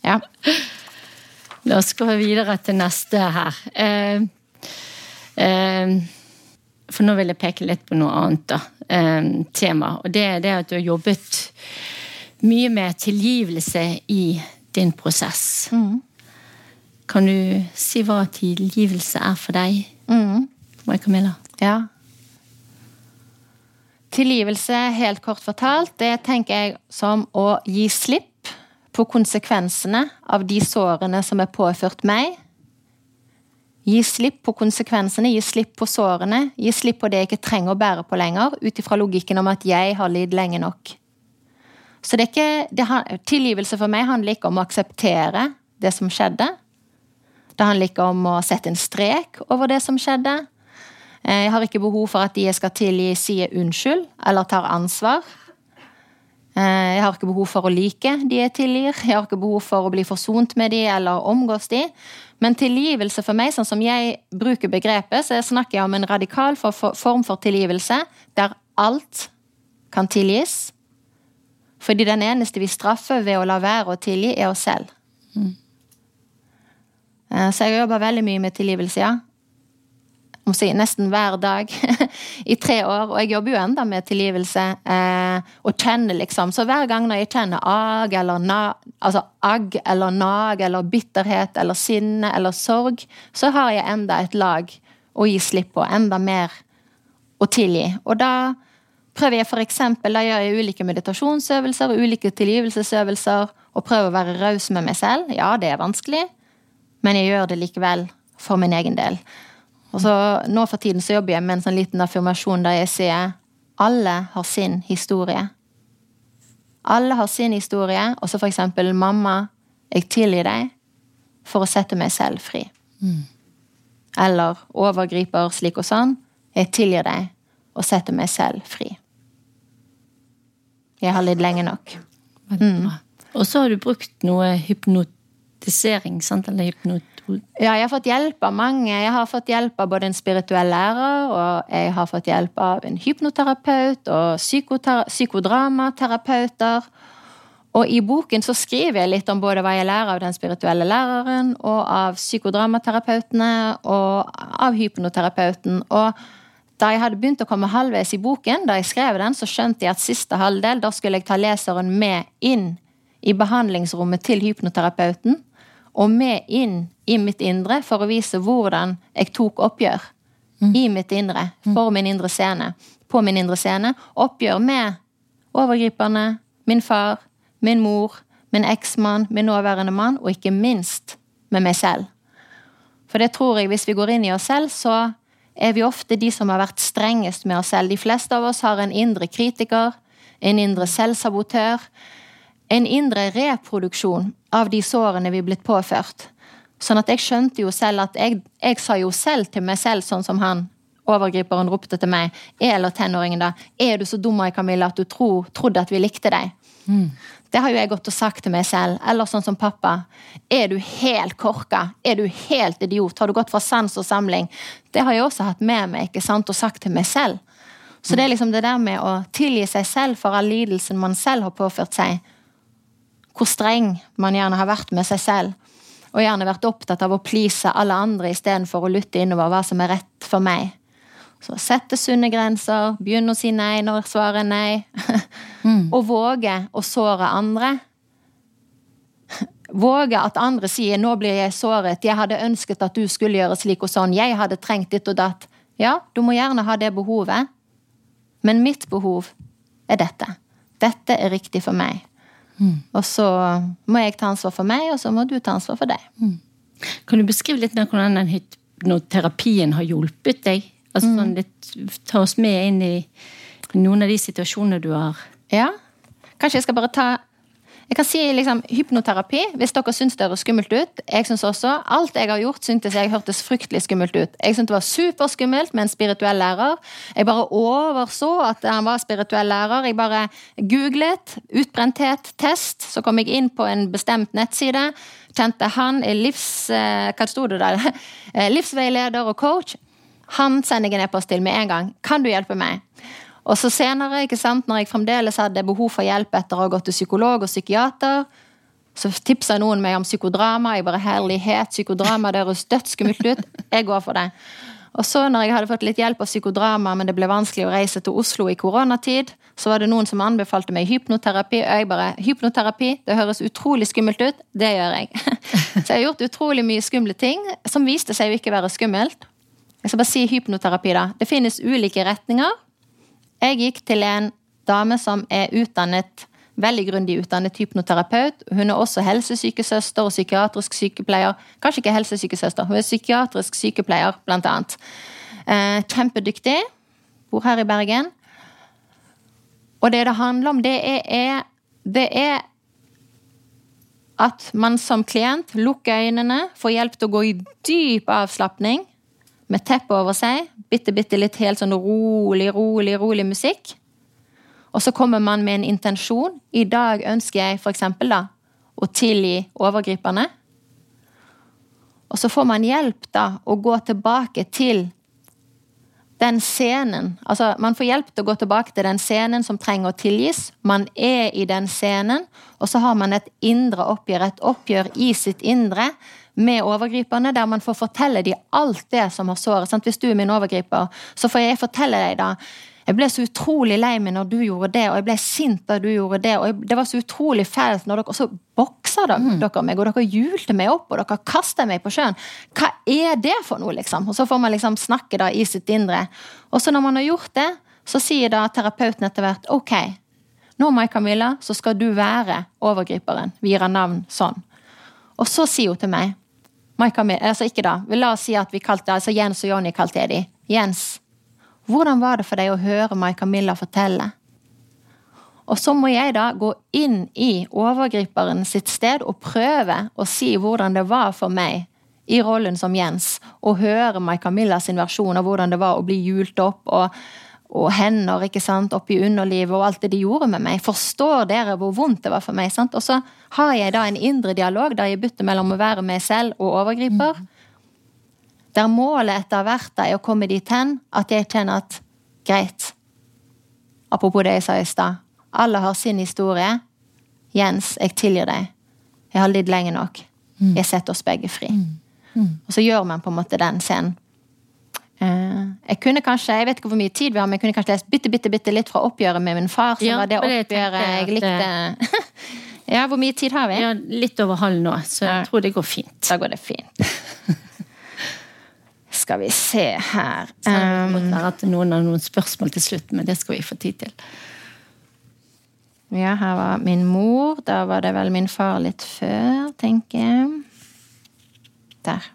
ja. La oss gå videre til neste her. Eh, eh, for nå vil jeg peke litt på noe annet da, eh, tema. Og det er det at du har jobbet mye med tilgivelse i din prosess. Mm. Kan du si hva tilgivelse er for deg? Mm. Camilla? Ja. Tilgivelse, helt kort fortalt, det tenker jeg som å gi slipp på konsekvensene av de sårene som er påført meg. Gi slipp på konsekvensene, gi slipp på sårene, gi slipp på det jeg ikke trenger å bære på lenger, ut ifra logikken om at jeg har lidd lenge nok. Så det ikke, det, Tilgivelse for meg handler ikke om å akseptere det som skjedde. Det handler ikke om å sette en strek over det som skjedde. Eh, jeg har ikke behov for at de jeg skal tilgi, sier unnskyld eller tar ansvar. Eh, jeg har ikke behov for å like de jeg tilgir. Jeg har ikke behov for å bli forsont med de eller omgås de. Men tilgivelse for meg, sånn som jeg bruker begrepet, så snakker jeg om en radikal form for tilgivelse der alt kan tilgis. Fordi den eneste vi straffer ved å la være å tilgi, er oss selv. Mm. Eh, så jeg jobber veldig mye med tilgivelse, ja si, nesten hver dag [LAUGHS] i tre år. Og jeg jobber jo enda med tilgivelse eh, og kjenner liksom. Så hver gang når jeg kjenner ag eller na, altså agg eller nag eller bitterhet eller sinne eller sorg, så har jeg enda et lag å gi slipp på. Enda mer å tilgi. Og da prøver jeg for eksempel, da gjør jeg ulike meditasjonsøvelser og ulike tilgivelsesøvelser og prøver å være raus med meg selv. Ja, det er vanskelig, men jeg gjør det likevel for min egen del. Og så Nå for tiden så jobber jeg med en sånn liten affirmasjon der jeg sier alle har sin historie. Alle har sin historie, og så for eksempel 'mamma, jeg tilgir deg for å sette meg selv fri'. Mm. Eller 'overgriper slik og sånn, jeg tilgir deg og setter meg selv fri'. Jeg har lidd lenge nok. Mm. Og så har du brukt noe hypnotisering, sant? Eller hypnot ja, jeg har fått hjelp av mange. Jeg har fått hjelp av både en spirituell lærer, og jeg har fått hjelp av en hypnoterapeut og psykodramaterapeuter. Og i boken så skriver jeg litt om både hva jeg lærer av den spirituelle læreren, og av psykodramaterapeutene, og av hypnoterapeuten. Og da jeg hadde begynt å komme halvveis i boken, da jeg skrev den, så skjønte jeg at siste halvdel, da skulle jeg ta leseren med inn i behandlingsrommet til hypnoterapeuten og med inn i mitt indre for å vise hvordan jeg tok oppgjør mm. i mitt indre, mm. for min indre scene, på min indre scene. Oppgjør med overgriperne, min far, min mor, min eksmann, min nåværende mann, og ikke minst med meg selv. For det tror jeg, hvis vi går inn i oss selv, så er vi ofte de som har vært strengest med oss selv. De fleste av oss har en indre kritiker, en indre selvsabotør, en indre reproduksjon av de sårene vi er blitt påført. Sånn at jeg skjønte jo selv at jeg, jeg, sa jo selv til meg selv, sånn som han overgriperen ropte til meg, eller tenåringen da, er du så dum, Camilla, at du tro, trodde at vi likte deg? Mm. Det har jo jeg gått og sagt til meg selv. Eller sånn som pappa. Er du helt korka? Er du helt idiot? Har du gått fra sans og samling? Det har jeg også hatt med meg ikke sant, og sagt til meg selv. Så det er liksom det der med å tilgi seg selv for all lidelsen man selv har påført seg. Hvor streng man gjerne har vært med seg selv. Og gjerne vært opptatt av å please alle andre istedenfor å lytte innover hva som er rett for meg. Så sette sunne grenser, begynne å si nei når svaret er nei. [LAUGHS] Mm. og våge å såre andre. [LAUGHS] Våge at andre sier 'nå blir jeg såret', 'jeg hadde ønsket at du skulle gjøre slik og sånn', 'jeg hadde trengt ditt og datt'. Ja, du må gjerne ha det behovet, men mitt behov er dette. Dette er riktig for meg. Mm. Og så må jeg ta ansvar for meg, og så må du ta ansvar for deg. Mm. Kan du beskrive litt hvordan den hypnoterapien har hjulpet deg Altså sånn litt, Ta oss med inn i noen av de situasjonene du har Ja. Kanskje jeg skal bare ta jeg kan si liksom, hypnoterapi, hvis dere syns det høres skummelt ut. Jeg synes også, Alt jeg har gjort, syntes jeg hørtes fryktelig skummelt ut. Jeg syntes det var superskummelt med en spirituell lærer. Jeg bare overså at han var spirituell lærer. Jeg bare googlet utbrenthet, test. Så kom jeg inn på en bestemt nettside. Kjente han er livs... Eh, hva sto det der? [LAUGHS] Eh, livsveileder og coach. Han sender jeg en e-post til med en gang. Kan du hjelpe meg? Og så senere, ikke sant, når jeg fremdeles hadde behov for hjelp etter å ha gått til psykolog og psykiater, så tipsa noen meg om psykodrama. Jeg bare herlighet, psykodrama, det høres dødsskummelt ut. Jeg går for det. Og så når jeg hadde fått litt hjelp av psykodrama, men det ble vanskelig å reise til Oslo i koronatid, så var det noen som anbefalte meg hypnoterapi, og jeg bare Hypnoterapi, det høres utrolig skummelt ut. Det gjør jeg. [LAUGHS] Så jeg har gjort utrolig mye skumle ting som viste seg å ikke være skummelt. Jeg skal bare si hypnoterapi, da. Det finnes ulike retninger. Jeg gikk til en dame som er utdannet, veldig grundig utdannet hypnoterapeut. Hun er også helsesykesøster og psykiatrisk sykepleier. Kanskje ikke helsesykesøster, hun er psykiatrisk sykepleier, blant annet. Eh, kjempedyktig. Bor her i Bergen. Og det det handler om, det er, det er at man som klient lukker øynene, får hjelp til å gå i dyp avslapning med teppet over seg. Bitte, bitte litt helt sånn rolig, rolig, rolig musikk. Og så kommer man med en intensjon. I dag ønsker jeg eksempel da, å tilgi overgriperne. Og så får man hjelp da å gå tilbake til den scenen. Altså, man får hjelp til å gå tilbake til den scenen som trenger å tilgis. Man er i den scenen, og så har man et indre oppgjør, et oppgjør i sitt indre med overgriperne, der man får fortelle dem alt det som har såret. Sant? Hvis du er min overgriper, så får jeg fortelle deg da jeg ble så utrolig lei meg når du gjorde det, og jeg ble sint da du gjorde det. og Det var så utrolig fælt når dere Og så boksa dere, mm. dere meg, og dere hjulte meg opp, og dere kasta meg på sjøen. Hva er det for noe, liksom? Og så får man liksom snakke da i sitt indre. Og så når man har gjort det, så sier da terapeuten etter hvert ok, nå, Mai Camilla, så skal du være overgriperen. Vi gir henne navn sånn. Og så sier hun til meg altså ikke da, La oss si at vi kalte altså Jens og Jonny kalte jeg de. Jens, hvordan var det for deg å høre Mai Camilla fortelle? Og så må jeg da gå inn i overgriperen sitt sted og prøve å si hvordan det var for meg i rollen som Jens, å høre Mai Camilla sin versjon av hvordan det var å bli hjult opp. og og hender ikke sant, oppi underlivet og alt det de gjorde med meg. Forstår dere hvor vondt det var for meg? sant? Og så har jeg da en indre dialog der jeg bytter mellom å være meg selv og overgriper. Mm. Der målet etter hvert er å komme dit hen at jeg kjenner at greit. Apropos det jeg sa i stad. Alle har sin historie. Jens, jeg tilgir deg. Jeg har lidd lenge nok. Mm. Jeg setter oss begge fri. Mm. Og så gjør man på en måte den scenen. Eh, jeg kunne kanskje, jeg vet ikke hvor mye tid vi har, men jeg kunne kanskje lest bitte, bitte, bitte litt fra oppgjøret med min far. som ja, var det oppgjøret jeg, likte. [LAUGHS] ja, Hvor mye tid har vi? Ja, Litt over halv nå, så jeg ja. tror det går fint. Da går det fint. [LAUGHS] skal vi se her Så det må være at noen har noen spørsmål til slutt, men det skal vi få tid til. Ja, her var min mor. Da var det vel min far litt før, tenker jeg. Der.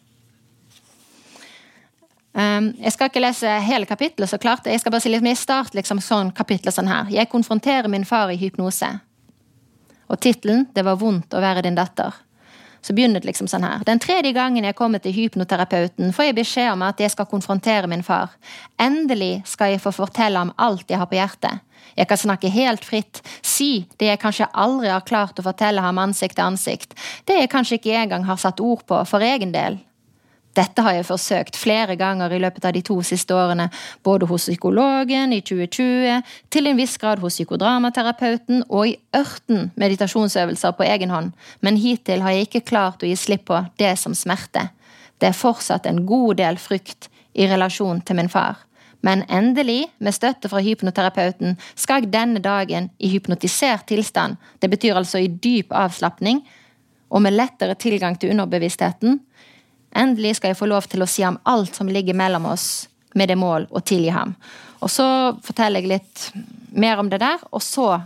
Um, jeg skal ikke lese hele kapittelet, så klart. Jeg skal bare si litt mer start liksom sånn kapittel sånn her. Jeg konfronterer min far i hypnose. Og tittelen 'Det var vondt å være din datter'. Så begynner det liksom sånn her. Den tredje gangen jeg kommer til hypnoterapeuten, får jeg beskjed om at jeg skal konfrontere min far. Endelig skal jeg få fortelle om alt jeg har på hjertet. Jeg kan snakke helt fritt, si det jeg kanskje aldri har klart å fortelle ham ansikt til ansikt, det jeg kanskje ikke engang har satt ord på for egen del. Dette har jeg forsøkt flere ganger i løpet av de to siste årene, både hos psykologen i 2020, til en viss grad hos psykodramaterapeuten og i ørten meditasjonsøvelser på egen hånd, men hittil har jeg ikke klart å gi slipp på det som smerte. Det er fortsatt en god del frykt i relasjon til min far. Men endelig, med støtte fra hypnoterapeuten, skal jeg denne dagen i hypnotisert tilstand, det betyr altså i dyp avslapning, og med lettere tilgang til underbevisstheten, Endelig skal jeg få lov til å si ham alt som ligger mellom oss, med det mål å tilgi ham. Og så forteller jeg litt mer om det der, og så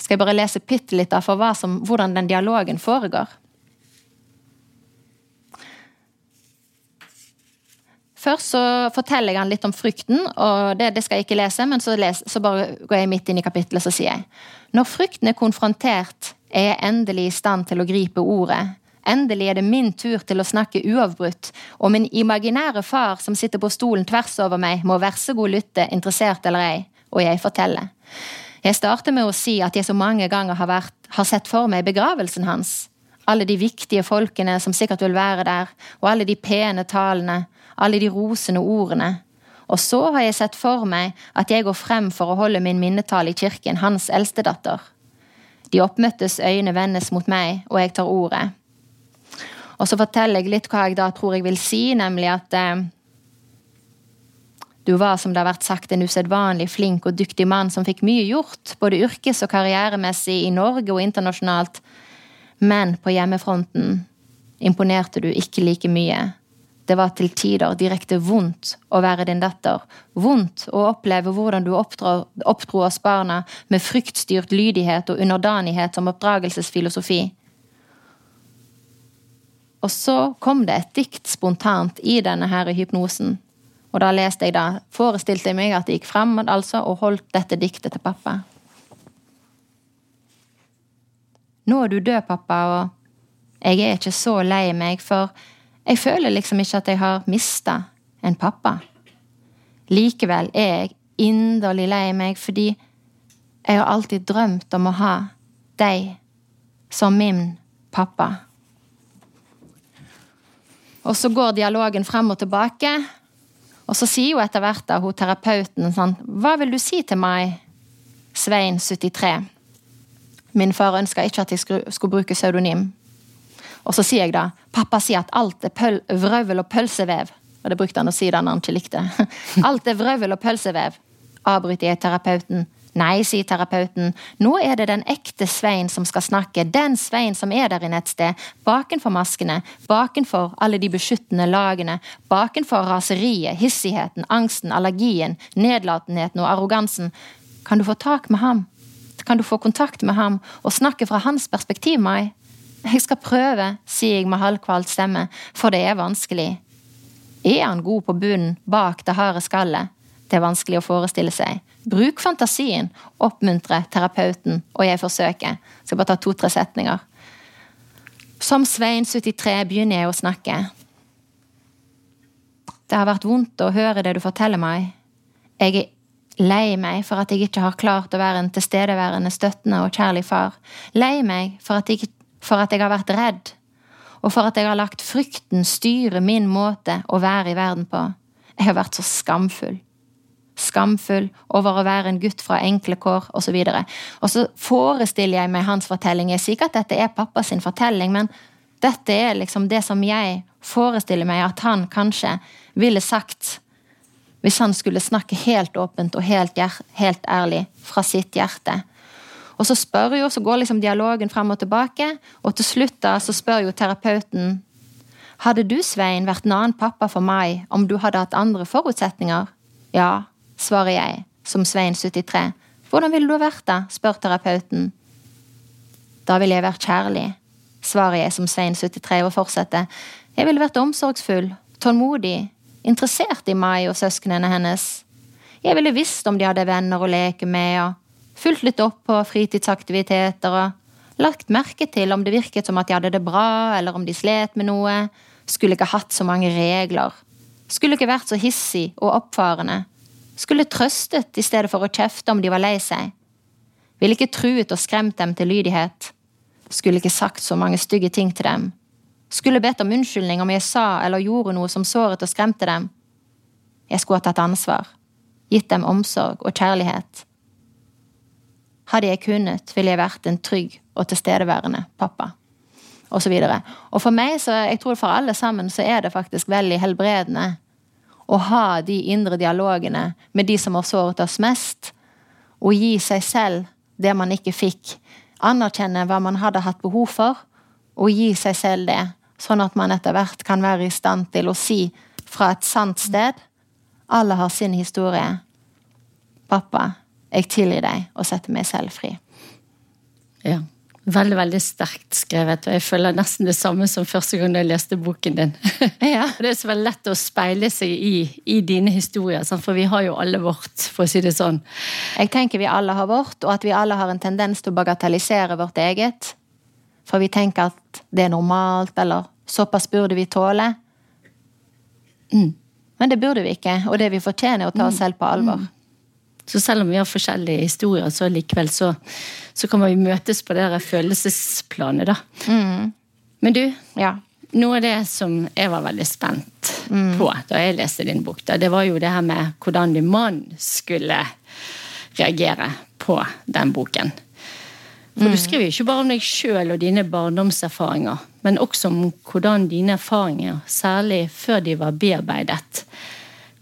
skal jeg bare lese bitte litt for som, hvordan den dialogen foregår. Først så forteller jeg han litt om frykten, og det, det skal jeg ikke lese, men så, les, så bare går jeg midt inn i kapittelet, så sier jeg Når frykten er konfrontert, er jeg endelig i stand til å gripe ordet Endelig er det min tur til å snakke uavbrutt, og min imaginære far som sitter på stolen tvers over meg, må være så god lytte, interessert eller ei, og jeg forteller. Jeg starter med å si at jeg så mange ganger har, vært, har sett for meg begravelsen hans. Alle de viktige folkene som sikkert vil være der, og alle de pene talene, alle de rosende ordene. Og så har jeg sett for meg at jeg går frem for å holde min minnetale i kirken, hans eldstedatter. De oppmøttes øyne vendes mot meg, og jeg tar ordet. Og så forteller jeg litt hva jeg da tror jeg vil si, nemlig at eh, du var, som det har vært sagt, en usedvanlig flink og dyktig mann som fikk mye gjort, både yrkes- og karrieremessig i Norge og internasjonalt, men på hjemmefronten imponerte du ikke like mye. Det var til tider direkte vondt å være din datter, vondt å oppleve hvordan du oppdro oss barna med fryktstyrt lydighet og underdanighet som oppdragelsesfilosofi. Og så kom det et dikt spontant i denne her hypnosen. Og da leste jeg da, forestilte jeg meg at jeg gikk fremad altså og holdt dette diktet til pappa. Nå er du død, pappa, og jeg er ikke så lei meg, for jeg føler liksom ikke at jeg har mista en pappa. Likevel er jeg inderlig lei meg fordi jeg har alltid drømt om å ha deg som min pappa. Og så går dialogen frem og tilbake. Og så sier jo etter hvert da hun terapeuten sånn Hva vil du si til meg, Svein 73? Min far ønska ikke at jeg skulle bruke pseudonym. Og så sier jeg da Pappa sier at alt er pøl, vrøvel og pølsevev. Og det brukte han å si da han ikke likte. [LAUGHS] Alt er vrøvel og pølsevev, avbryter jeg terapeuten. Nei, sier terapeuten, nå er det den ekte Svein som skal snakke, den Svein som er der inne et sted, bakenfor maskene, bakenfor alle de beskyttende lagene, bakenfor raseriet, hissigheten, angsten, allergien, nedlatenheten og arrogansen. Kan du få tak med ham? Kan du få kontakt med ham og snakke fra hans perspektiv, Mai? Jeg skal prøve, sier jeg med halvkvalt stemme, for det er vanskelig. Er han god på bunnen, bak det harde skallet? Det er vanskelig å forestille seg. Bruk fantasien, oppmuntre terapeuten, og jeg forsøker. Så jeg bare ta to-tre setninger. Som Svein 73 begynner jeg å snakke. Det har vært vondt å høre det du forteller meg. Jeg er lei meg for at jeg ikke har klart å være en tilstedeværende, støttende og kjærlig far. Lei meg for at, jeg, for at jeg har vært redd, og for at jeg har lagt frykten styre min måte å være i verden på. Jeg har vært så skamfull skamfull over å være en gutt fra enkle kår osv. Og, og så forestiller jeg meg hans fortelling. Jeg sier ikke at dette er pappas fortelling, men dette er liksom det som jeg forestiller meg at han kanskje ville sagt hvis han skulle snakke helt åpent og helt, helt ærlig fra sitt hjerte. Og så spør jo, så går liksom dialogen frem og tilbake, og til slutt da så spør jo terapeuten Hadde du, Svein, vært en annen pappa for meg om du hadde hatt andre forutsetninger? Ja, svarer jeg, som Svein 73. Hvordan ville du vært da? spør terapeuten. Da ville jeg vært kjærlig, svarer jeg som Svein 73 og fortsetter. Jeg ville vært omsorgsfull, tålmodig, interessert i Mai og søsknene hennes. Jeg ville visst om de hadde venner å leke med, og fulgt litt opp på fritidsaktiviteter og Lagt merke til om det virket som at de hadde det bra, eller om de slet med noe. Skulle ikke hatt så mange regler. Skulle ikke vært så hissig og oppfarende. Skulle trøstet i stedet for å kjefte om de var lei seg. Ville ikke truet og skremt dem til lydighet. Skulle ikke sagt så mange stygge ting til dem. Skulle bedt om unnskyldning om jeg sa eller gjorde noe som såret og skremte dem. Jeg skulle ha tatt ansvar. Gitt dem omsorg og kjærlighet. Hadde jeg kunnet, ville jeg vært en trygg og tilstedeværende pappa. Og så videre. Og for meg, så jeg tror for alle sammen, så er det faktisk veldig helbredende å ha de indre dialogene med de som har såret oss mest, og gi seg selv det man ikke fikk. Anerkjenne hva man hadde hatt behov for, og gi seg selv det. Sånn at man etter hvert kan være i stand til å si fra et sant sted Alle har sin historie. Pappa, jeg tilgir deg og setter meg selv fri. Ja. Veldig veldig sterkt skrevet, og jeg føler nesten det samme som første gang jeg leste boken din. [LAUGHS] ja. Det er så veldig lett å speile seg i, i dine historier, for vi har jo alle vårt, for å si det sånn. Jeg tenker vi alle har vårt, og at vi alle har en tendens til å bagatellisere vårt eget. For vi tenker at det er normalt, eller såpass burde vi tåle. Mm. Men det burde vi ikke, og det vi fortjener, er å ta oss mm. selv på alvor. Mm. Så selv om vi har forskjellige historier, så likevel så, så kan vi møtes på det følelsesplanet, da. Mm. Men du, ja. noe av det som jeg var veldig spent mm. på da jeg leste din bok, da, det var jo det her med hvordan din mann skulle reagere på den boken. For du mm. skriver jo ikke bare om deg sjøl og dine barndomserfaringer, men også om hvordan dine erfaringer, særlig før de var bearbeidet,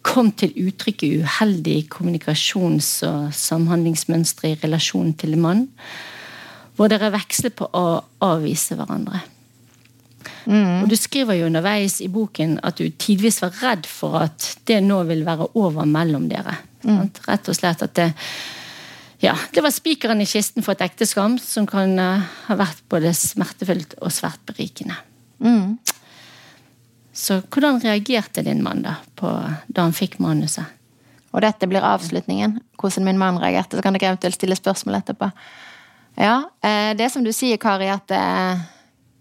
kom til uttrykk i uheldige kommunikasjons- og samhandlingsmønstre i relasjonen til en mann, hvor dere veksler på å avvise hverandre. Mm. Og Du skriver jo underveis i boken at du tidvis var redd for at det nå vil være over mellom dere. Mm. Rett og slett at det, ja, det var spikeren i kisten for et ekteskap som kan uh, ha vært både smertefullt og svært berikende. Mm. Så hvordan reagerte din mann da, på, da han fikk manuset? Og dette blir avslutningen. Hvordan min mann reagerte. Så kan dere eventuelt stille spørsmål etterpå. Ja, eh, det som du sier, Kari, at eh,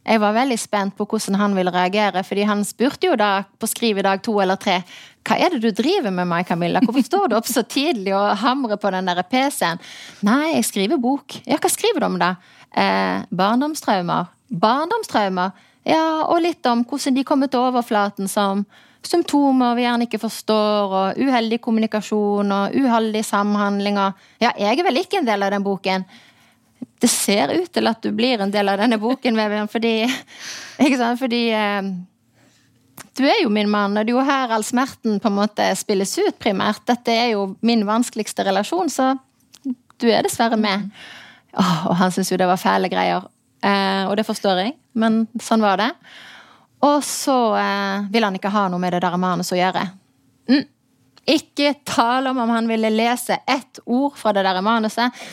jeg var veldig spent på hvordan han ville reagere. fordi han spurte jo da på skriv i dag to eller tre hva er det du driver med meg, Camilla? Hvorfor står du opp så tidlig og hamrer på den der PC-en? Nei, jeg skriver bok. Ja, hva skriver du om, da? Eh, barndomstraumer. Barndomstraumer? Ja, og litt om hvordan de kommer til overflaten som symptomer vi gjerne ikke forstår, og uheldig kommunikasjon og uheldig samhandling og Ja, jeg er vel ikke en del av den boken. Det ser ut til at du blir en del av denne boken, Vebjørn, fordi Ikke sant? Fordi eh, du er jo min mann, og det er jo her all smerten på en måte spilles ut, primært. Dette er jo min vanskeligste relasjon, så du er dessverre med. Oh, og han syntes jo det var fæle greier. Eh, og det forstår jeg, men sånn var det. Og så eh, ville han ikke ha noe med det der manuset å gjøre. Mm. Ikke tale om om han ville lese ett ord fra det der manuset.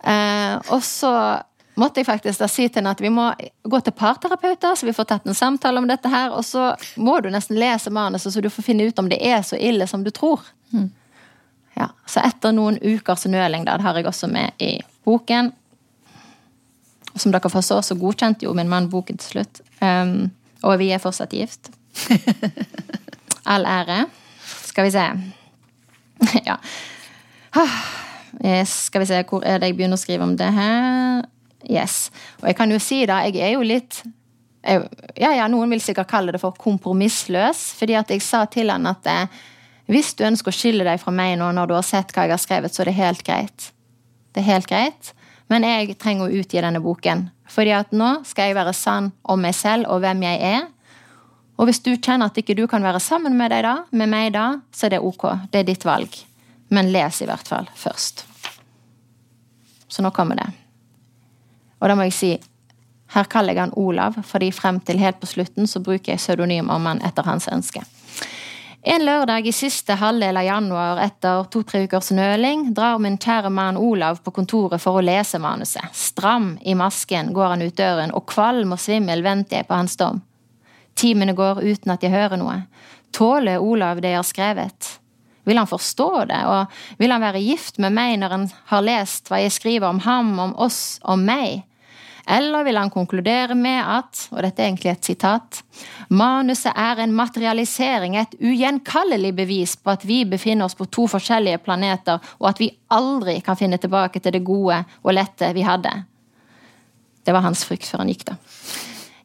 Eh, og så måtte jeg faktisk da si til henne at vi må gå til parterapeuter, så vi får tatt en samtale om dette her. Og så må du nesten lese manuset, så du får finne ut om det er så ille som du tror. Mm. Ja, Så etter noen ukers nøling, da, det har jeg også med i boken, som dere forstår, så godkjente jo min mann boken til slutt. Um, og vi er fortsatt gift. [LAUGHS] All ære. Skal vi se. [LAUGHS] ja. Skal vi se, hvor er det jeg begynner å skrive om det her? Yes. Og jeg kan jo si da, jeg er jo litt jeg, ja, ja, Noen vil sikkert kalle det for kompromissløs. fordi at jeg sa til han at eh, hvis du ønsker å skille deg fra meg nå når du har sett hva jeg har skrevet, så er det helt greit. Det er helt greit. Men jeg trenger å utgi denne boken. Fordi at nå skal jeg være sann om meg selv og hvem jeg er. Og hvis du kjenner at ikke du kan være sammen med, deg da, med meg da, så er det ok. Det er ditt valg. Men les i hvert fall først. Så nå kommer det. Og da må jeg si her kaller jeg han Olav, fordi frem til helt på slutten så bruker jeg pseudonym om han etter hans ønske. En lørdag i siste halvdel av januar etter to-tre ukers nøling drar min kjære mann Olav på kontoret for å lese manuset. Stram i masken går han ut døren, og kvalm og svimmel venter jeg på hans dom. Timene går uten at jeg hører noe. Tåler Olav det jeg har skrevet? Vil han forstå det, og vil han være gift med meg når han har lest hva jeg skriver om ham, om oss, om meg? Eller vil han konkludere med at, og dette er egentlig et sitat, manuset er en materialisering, et ugjenkallelig bevis på at vi befinner oss på to forskjellige planeter, og at vi aldri kan finne tilbake til det gode og lette vi hadde. Det var hans frykt før han gikk, da.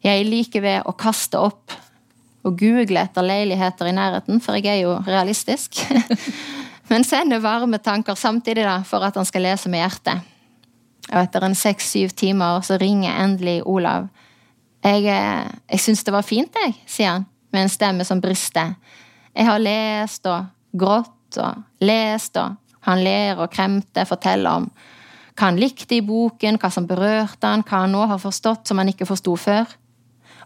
Jeg er like ved å kaste opp og google etter leiligheter i nærheten, for jeg er jo realistisk. [LAUGHS] Men sender varme tanker samtidig da, for at han skal lese med hjertet. Og etter en seks-syv timer så ringer endelig Olav. Jeg, eh, jeg syns det var fint, jeg, sier han med en stemme som brister. Jeg har lest og grått og lest, og han ler og kremter, forteller om hva han likte i boken, hva som berørte han, hva han nå har forstått som han ikke forsto før.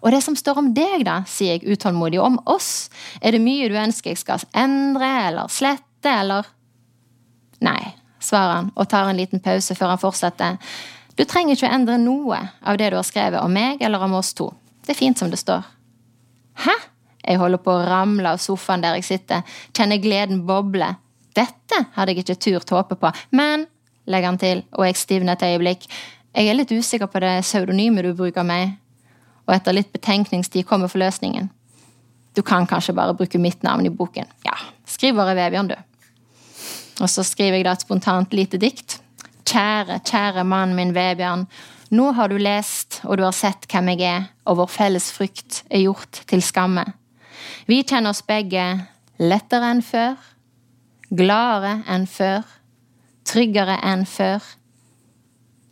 Og det som står om deg, da, sier jeg utålmodig, om oss, er det mye du ønsker jeg skal endre eller slette, eller Nei, svarer han og tar en liten pause før han fortsetter. Du trenger ikke å endre noe av det du har skrevet om meg eller om oss to. Det er fint som det står. Hæ? Jeg holder på å ramle av sofaen der jeg sitter, kjenner gleden boble. Dette hadde jeg ikke turt håpe på, men, legger han til, og jeg stivner et øyeblikk, jeg er litt usikker på det pseudonymet du bruker meg, og etter litt betenkningstid kommer forløsningen. Du kan kanskje bare bruke mitt navn i boken. Ja, skriv bare Vebjørn, du. Og så skriver jeg da et spontant lite dikt. Kjære, kjære mann min Vebjørn. Nå har du lest, og du har sett hvem jeg er, og vår felles frykt er gjort til skamme. Vi kjenner oss begge lettere enn før, gladere enn før, tryggere enn før.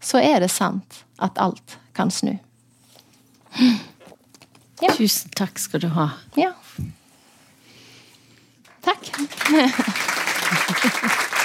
Så er det sant at alt kan snu. Ja. Tusen takk skal du ha. Ja. Takk. [LAUGHS] Thank [LAUGHS] you.